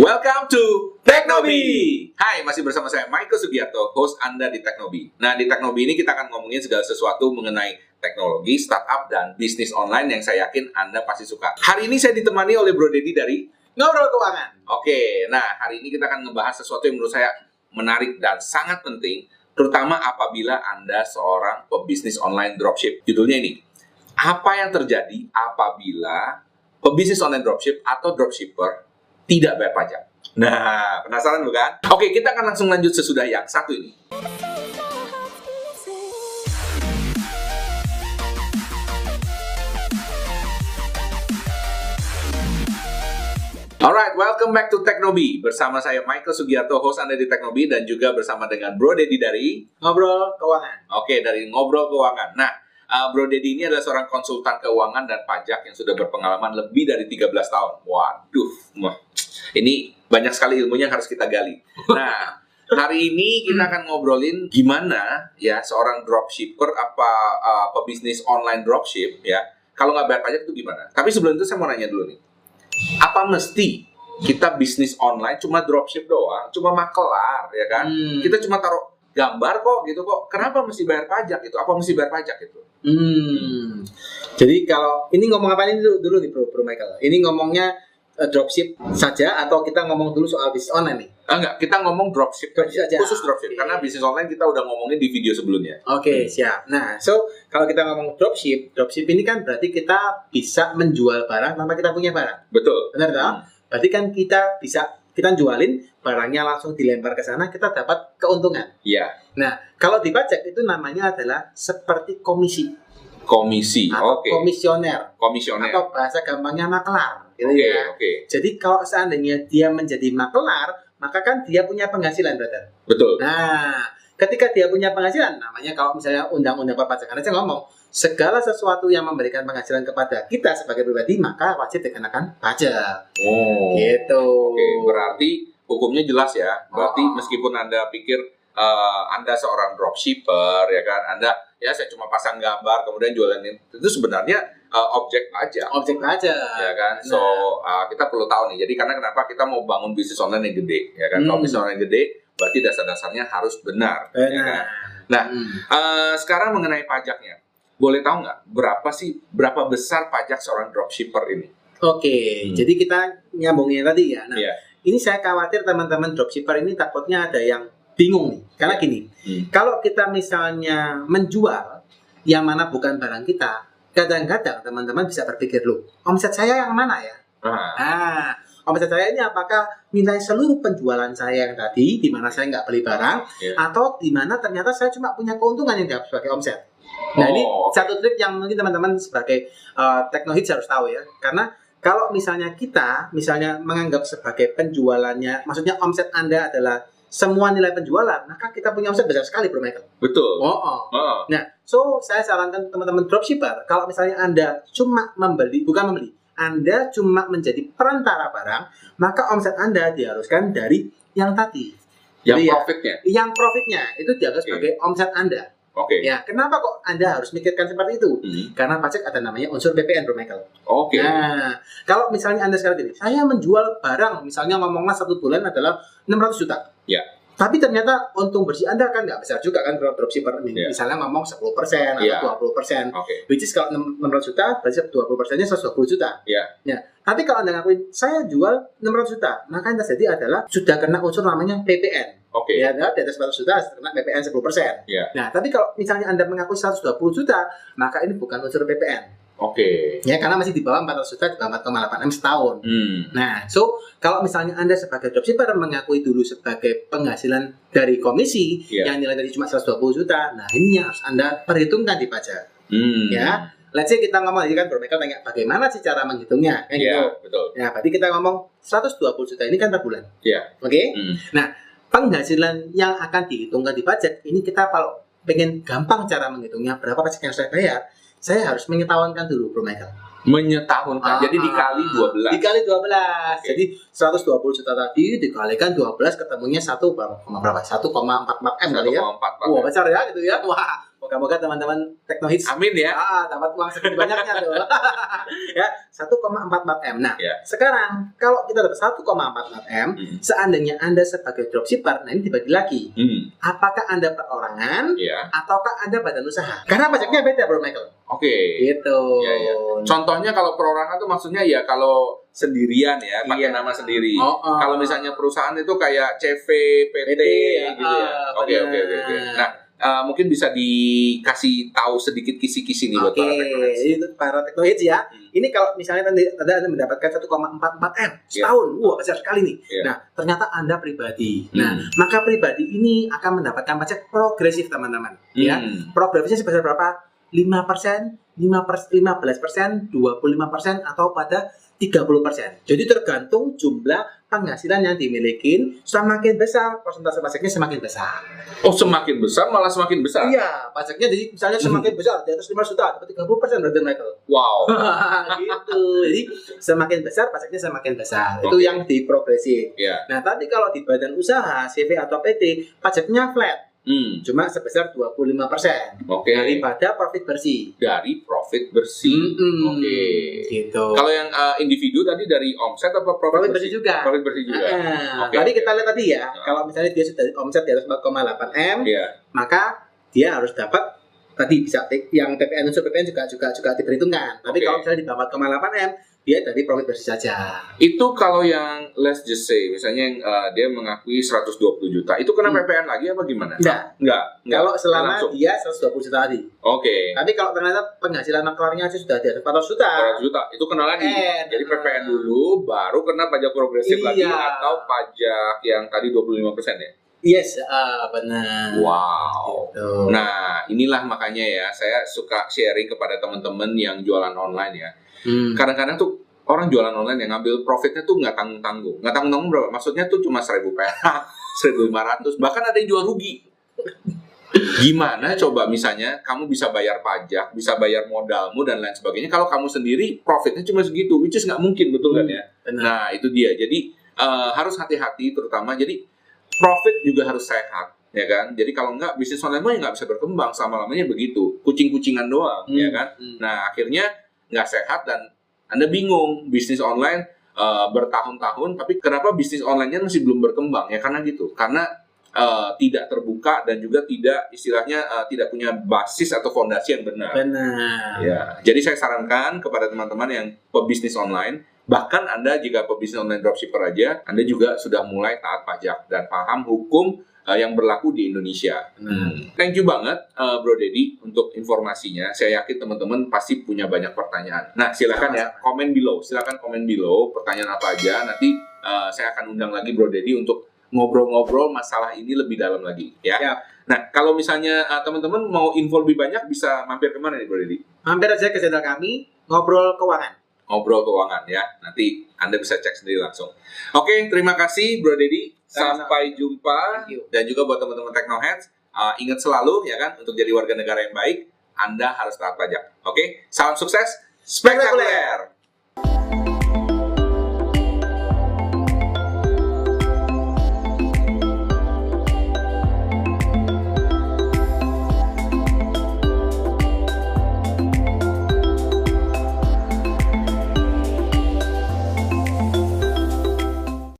Welcome to Teknobi. Hai, masih bersama saya Michael Sugiarto, host Anda di Teknobi. Nah, di Teknobi ini kita akan ngomongin segala sesuatu mengenai teknologi, startup, dan bisnis online yang saya yakin Anda pasti suka. Hari ini saya ditemani oleh Bro Dedi dari Ngobrol keuangan. Oke, nah hari ini kita akan ngebahas sesuatu yang menurut saya menarik dan sangat penting, terutama apabila Anda seorang pebisnis online dropship. Judulnya ini, apa yang terjadi apabila pebisnis online dropship atau dropshipper tidak bayar pajak? Nah, penasaran bukan? Oke, kita akan langsung lanjut sesudah yang satu ini. Alright, welcome back to Teknobi bersama saya Michael Sugiarto, host Anda di Teknobi dan juga bersama dengan Bro Dedi dari Ngobrol keuangan. Oke, dari Ngobrol Keuangan. Nah, uh, Bro Dedi ini adalah seorang konsultan keuangan dan pajak yang sudah berpengalaman lebih dari 13 tahun. Waduh, wah. ini banyak sekali ilmunya yang harus kita gali. Nah, hari ini kita akan ngobrolin gimana ya seorang dropshipper apa uh, pebisnis online dropship ya. Kalau nggak bayar pajak itu gimana? Tapi sebelum itu saya mau nanya dulu nih. Apa mesti kita bisnis online cuma dropship doang, cuma makelar ya kan? Hmm. Kita cuma taruh gambar kok gitu kok. Kenapa mesti bayar pajak itu? Apa mesti bayar pajak itu? Hmm. Jadi kalau ini ngomong apa ini dulu, dulu nih Bro, Bro Michael. Ini ngomongnya eh, dropship saja atau kita ngomong dulu soal bisnis online nih? Ah, enggak, kita ngomong dropship Dropship aja. Khusus dropship Oke. karena bisnis online kita udah ngomongin di video sebelumnya. Oke, siap. Nah, so kalau kita ngomong dropship, dropship ini kan berarti kita bisa menjual barang tanpa kita punya barang. Betul. Benar tak? Hmm. Berarti kan kita bisa kita jualin barangnya langsung dilempar ke sana, kita dapat keuntungan. Iya, Nah, kalau di pajak itu namanya adalah seperti komisi komisi. Oke. komisioner Komisioner. atau bahasa gampangnya makelar. Gitu Oke, ya. oke. Jadi kalau seandainya dia menjadi makelar, maka kan dia punya penghasilan, brother. Betul. Nah, ketika dia punya penghasilan, namanya kalau misalnya undang-undang perpajakan aja ngomong, segala sesuatu yang memberikan penghasilan kepada kita sebagai pribadi, maka wajib dikenakan pajak. Oh. Gitu. Oke, berarti hukumnya jelas ya. Berarti Oh. meskipun Anda pikir eh, Anda seorang dropshipper ya kan, Anda ya saya cuma pasang gambar kemudian jualan itu sebenarnya eh, objek pajak. objek pajak. ya kan so uh, kita perlu tahu nih jadi karena kenapa kita mau bangun bisnis online yang gede ya kan kalau Hmm. bisnis online yang gede berarti dasar-dasarnya harus benar ya kan? Benar. Nah. Hmm. Uh, sekarang mengenai pajaknya boleh tahu nggak berapa sih berapa besar pajak seorang dropshipper ini Oke, Hmm. jadi kita nyambungin tadi ya. Nah, Iya. ini saya khawatir teman-teman dropshipper ini takutnya ada yang bingung nih. Karena Iya. gini, Hmm. kalau kita misalnya menjual yang mana bukan barang kita, kadang-kadang teman-teman bisa berpikir loh, omset saya yang mana ya? Ah, Ah, omset saya ini apakah nilai seluruh penjualan saya yang tadi, di mana saya nggak beli barang, Iya. atau di mana ternyata saya cuma punya keuntungan yang dianggap sebagai omset. Nah ini Oh, satu trik yang mungkin teman-teman sebagai uh, teknohits harus tahu ya, karena kalau misalnya kita misalnya menganggap sebagai penjualannya, maksudnya omset Anda adalah semua nilai penjualan, maka kita punya omset besar sekali, Bro Michael. betul Oh, oh. Oh, Nah, so saya sarankan teman-teman dropshipper, kalau misalnya Anda cuma membeli, bukan membeli, Anda cuma menjadi perantara barang, maka omset Anda diharuskan dari yang tadi. yang Iya. profitnya Yang profitnya itu dianggap sebagai omset Anda. Oke Ya, kenapa kok Anda harus mikirkan seperti itu? Hmm. Karena pajak ada namanya unsur PPN, Bro Michael. oke Nah, kalau misalnya Anda sekarang gini, saya menjual barang, misalnya ngomonglah satu bulan adalah 600 juta. Ya. Tapi ternyata untung bersih Anda kan nggak besar juga kan dropshipper ini. Ya. Misalnya ngomong 10% atau Ya. 20%. oke Which is kalau 600 juta, berarti 20 persennya 120 juta. Ya. Ya. Tapi kalau Anda ngakuin, saya jual 600 juta, maka yang terjadi adalah sudah kena unsur namanya PPN. Oke Ya, adalah di atas 100 juta kena PPN 10 persen. Ya. Nah, tapi kalau misalnya Anda mengakui 120 juta, maka ini bukan unsur PPN. oke Ya, karena masih di bawah 400 juta, di bawah 4,8 M setahun. hmm. Nah, so kalau misalnya Anda sebagai dropshipper mengakui dulu sebagai penghasilan dari komisi Iya. yang nilai tadi cuma 120 juta, nah ini yang harus Anda perhitungkan di pajak. Hmm. Ya. Let's say kita ngomong tadi kan Bro Michael tanya bagaimana sih cara menghitungnya kan Iya, gitu. betul Ya, berarti kita ngomong 120 juta ini kan per bulan. Iya. Oke? Hmm. Penghasilan yang akan dihitungkan di pajak ini kita kalau pengen gampang cara menghitungnya berapa pajak yang saya bayar, saya harus mengetahuan dulu Bro Michael. menyetahunkan Ah, jadi dikali 12 Dikali 12. Oke. Jadi 120 juta tadi dikalikan 12 ketemunya 1 berapa? berapa? 1,44 M kali ya. 1,44 Wah, besar ya gitu ya. Wah, Moga-moga teman-teman Teknohits Amin ya. ah, dapat uang segitu banyaknya tuh. ya, 1,44 M. Nah, Ya. sekarang kalau kita dapat 1,44 M, Hmm. seandainya Anda sebagai dropshipper, nah ini dibagi lagi. Hmm. Apakah Anda perorangan Ya. ataukah Anda badan usaha? Karena pajaknya beda, Bro Michael. Oke. Gitu. Ya, ya. Contohnya kalau perorangan tuh maksudnya ya kalau sendirian ya, pakai Iya. nama sendiri. Oh, oh. Kalau misalnya perusahaan itu kayak CV, PT, PT, gitu ya. ah, Oke, oke, oke. Nah, eh, mungkin bisa dikasih tahu sedikit kisi-kisi nih buat para teknologi. itu para teknohits ya. Hmm. Ini kalau misalnya tadi Anda, mendapatkan 1,44 M setahun, wah besar sekali nih. Iya. Nah, ternyata Anda pribadi. Hmm. Nah, maka pribadi ini akan mendapatkan pajak progresif teman-teman. Ya, Hmm. progresifnya sebesar berapa? 5 persen, 5 per, 15 persen, 25 persen, atau pada 30 persen. Jadi tergantung jumlah penghasilan yang dimiliki, semakin besar persentase pajaknya semakin besar. Oh, semakin besar malah semakin besar. Iya, pajaknya jadi misalnya semakin besar, di atas 5 juta, dapat 30 persen berarti Michael. Wow. gitu. Jadi semakin besar pajaknya semakin besar. Itu Oke. yang di progresif. Ya. Nah, tapi kalau di badan usaha, CV atau PT, pajaknya flat, Hmm. cuma sebesar 25 persen Oke. daripada profit bersih. Dari profit bersih. Mm-mm. Oke. Gitu. Kalau yang eh, individu tadi dari omset apa profit, profit bersih juga. Profit bersih juga. Ah, Oke, tadi oke. kita lihat tadi ya, Ah. kalau misalnya dia sudah omset di atas 4,8 M, Iya. maka dia harus dapat tadi bisa yang TPN unsur PPN juga juga juga diperhitungkan. Tapi Oke. kalau misalnya di bawah 4,8 M, dia dari profit bersih saja. Itu kalau yang let's just say misalnya yang eh, dia mengakui 120 juta, itu kena Hmm. PPN lagi apa gimana? Enggak. Enggak. enggak. Kalau selama Langsung. dia 120 juta tadi. Oke. Tapi kalau ternyata penghasilan maklarnya aja sudah di atas 400 juta, 400 juta itu kena lagi. Eh, Jadi nah. PPN dulu baru kena pajak progresif lagi Iya. atau pajak yang tadi 25% ya. yes, ah, benar. Wow. Gitu. Nah, inilah makanya ya saya suka sharing kepada teman-teman yang jualan online ya. Hmm. Kadang-kadang tuh orang jualan online yang ngambil profitnya tuh nggak tanggung-tanggung. Nggak tanggung-tanggung berapa? Maksudnya tuh cuma 1000 perak, 1500, bahkan ada yang jual rugi. Gimana coba misalnya kamu bisa bayar pajak, bisa bayar modalmu dan lain sebagainya. Kalau kamu sendiri profitnya cuma segitu, which is nggak mungkin betul kan ya? Benar. Nah itu dia. Jadi eh, harus hati-hati terutama. Jadi profit juga harus sehat, ya kan? Jadi kalau nggak bisnis online mah ya nggak bisa berkembang selama lamanya begitu, kucing-kucingan doang, Hmm. ya kan? Hmm. Nah akhirnya nggak sehat dan anda bingung bisnis online eh, bertahun-tahun, tapi kenapa bisnis online-nya masih belum berkembang? Ya karena gitu, karena eh, tidak terbuka dan juga tidak istilahnya eh, tidak punya basis atau fondasi yang benar. Benar. Ya, jadi saya sarankan kepada teman-teman yang pebisnis online, bahkan Anda jika pebisnis online dropshipper aja, Anda juga sudah mulai taat pajak dan paham hukum uh, yang berlaku di Indonesia. Benar. Thank you banget uh, Bro Dedi untuk informasinya. Saya yakin teman-teman pasti punya banyak pertanyaan. Nah, silakan ya komen below. Silakan komen below pertanyaan apa aja. Nanti uh, saya akan undang lagi Bro Dedi untuk ngobrol-ngobrol masalah ini lebih dalam lagi ya. Siap. Nah, kalau misalnya uh, teman-teman mau info lebih banyak bisa mampir ke mana nih Bro Dedi? Mampir aja ke channel kami, ngobrol keuangan. Ngobrol keuangan ya. Nanti Anda bisa cek sendiri langsung. Oke, terima kasih Bro Dedi. Sama-sama. Sampai jumpa. Dan juga buat teman-teman Technoheads, uh, ingat selalu ya kan untuk jadi warga negara yang baik, Anda harus taat pajak. Oke, salam sukses, spektakuler.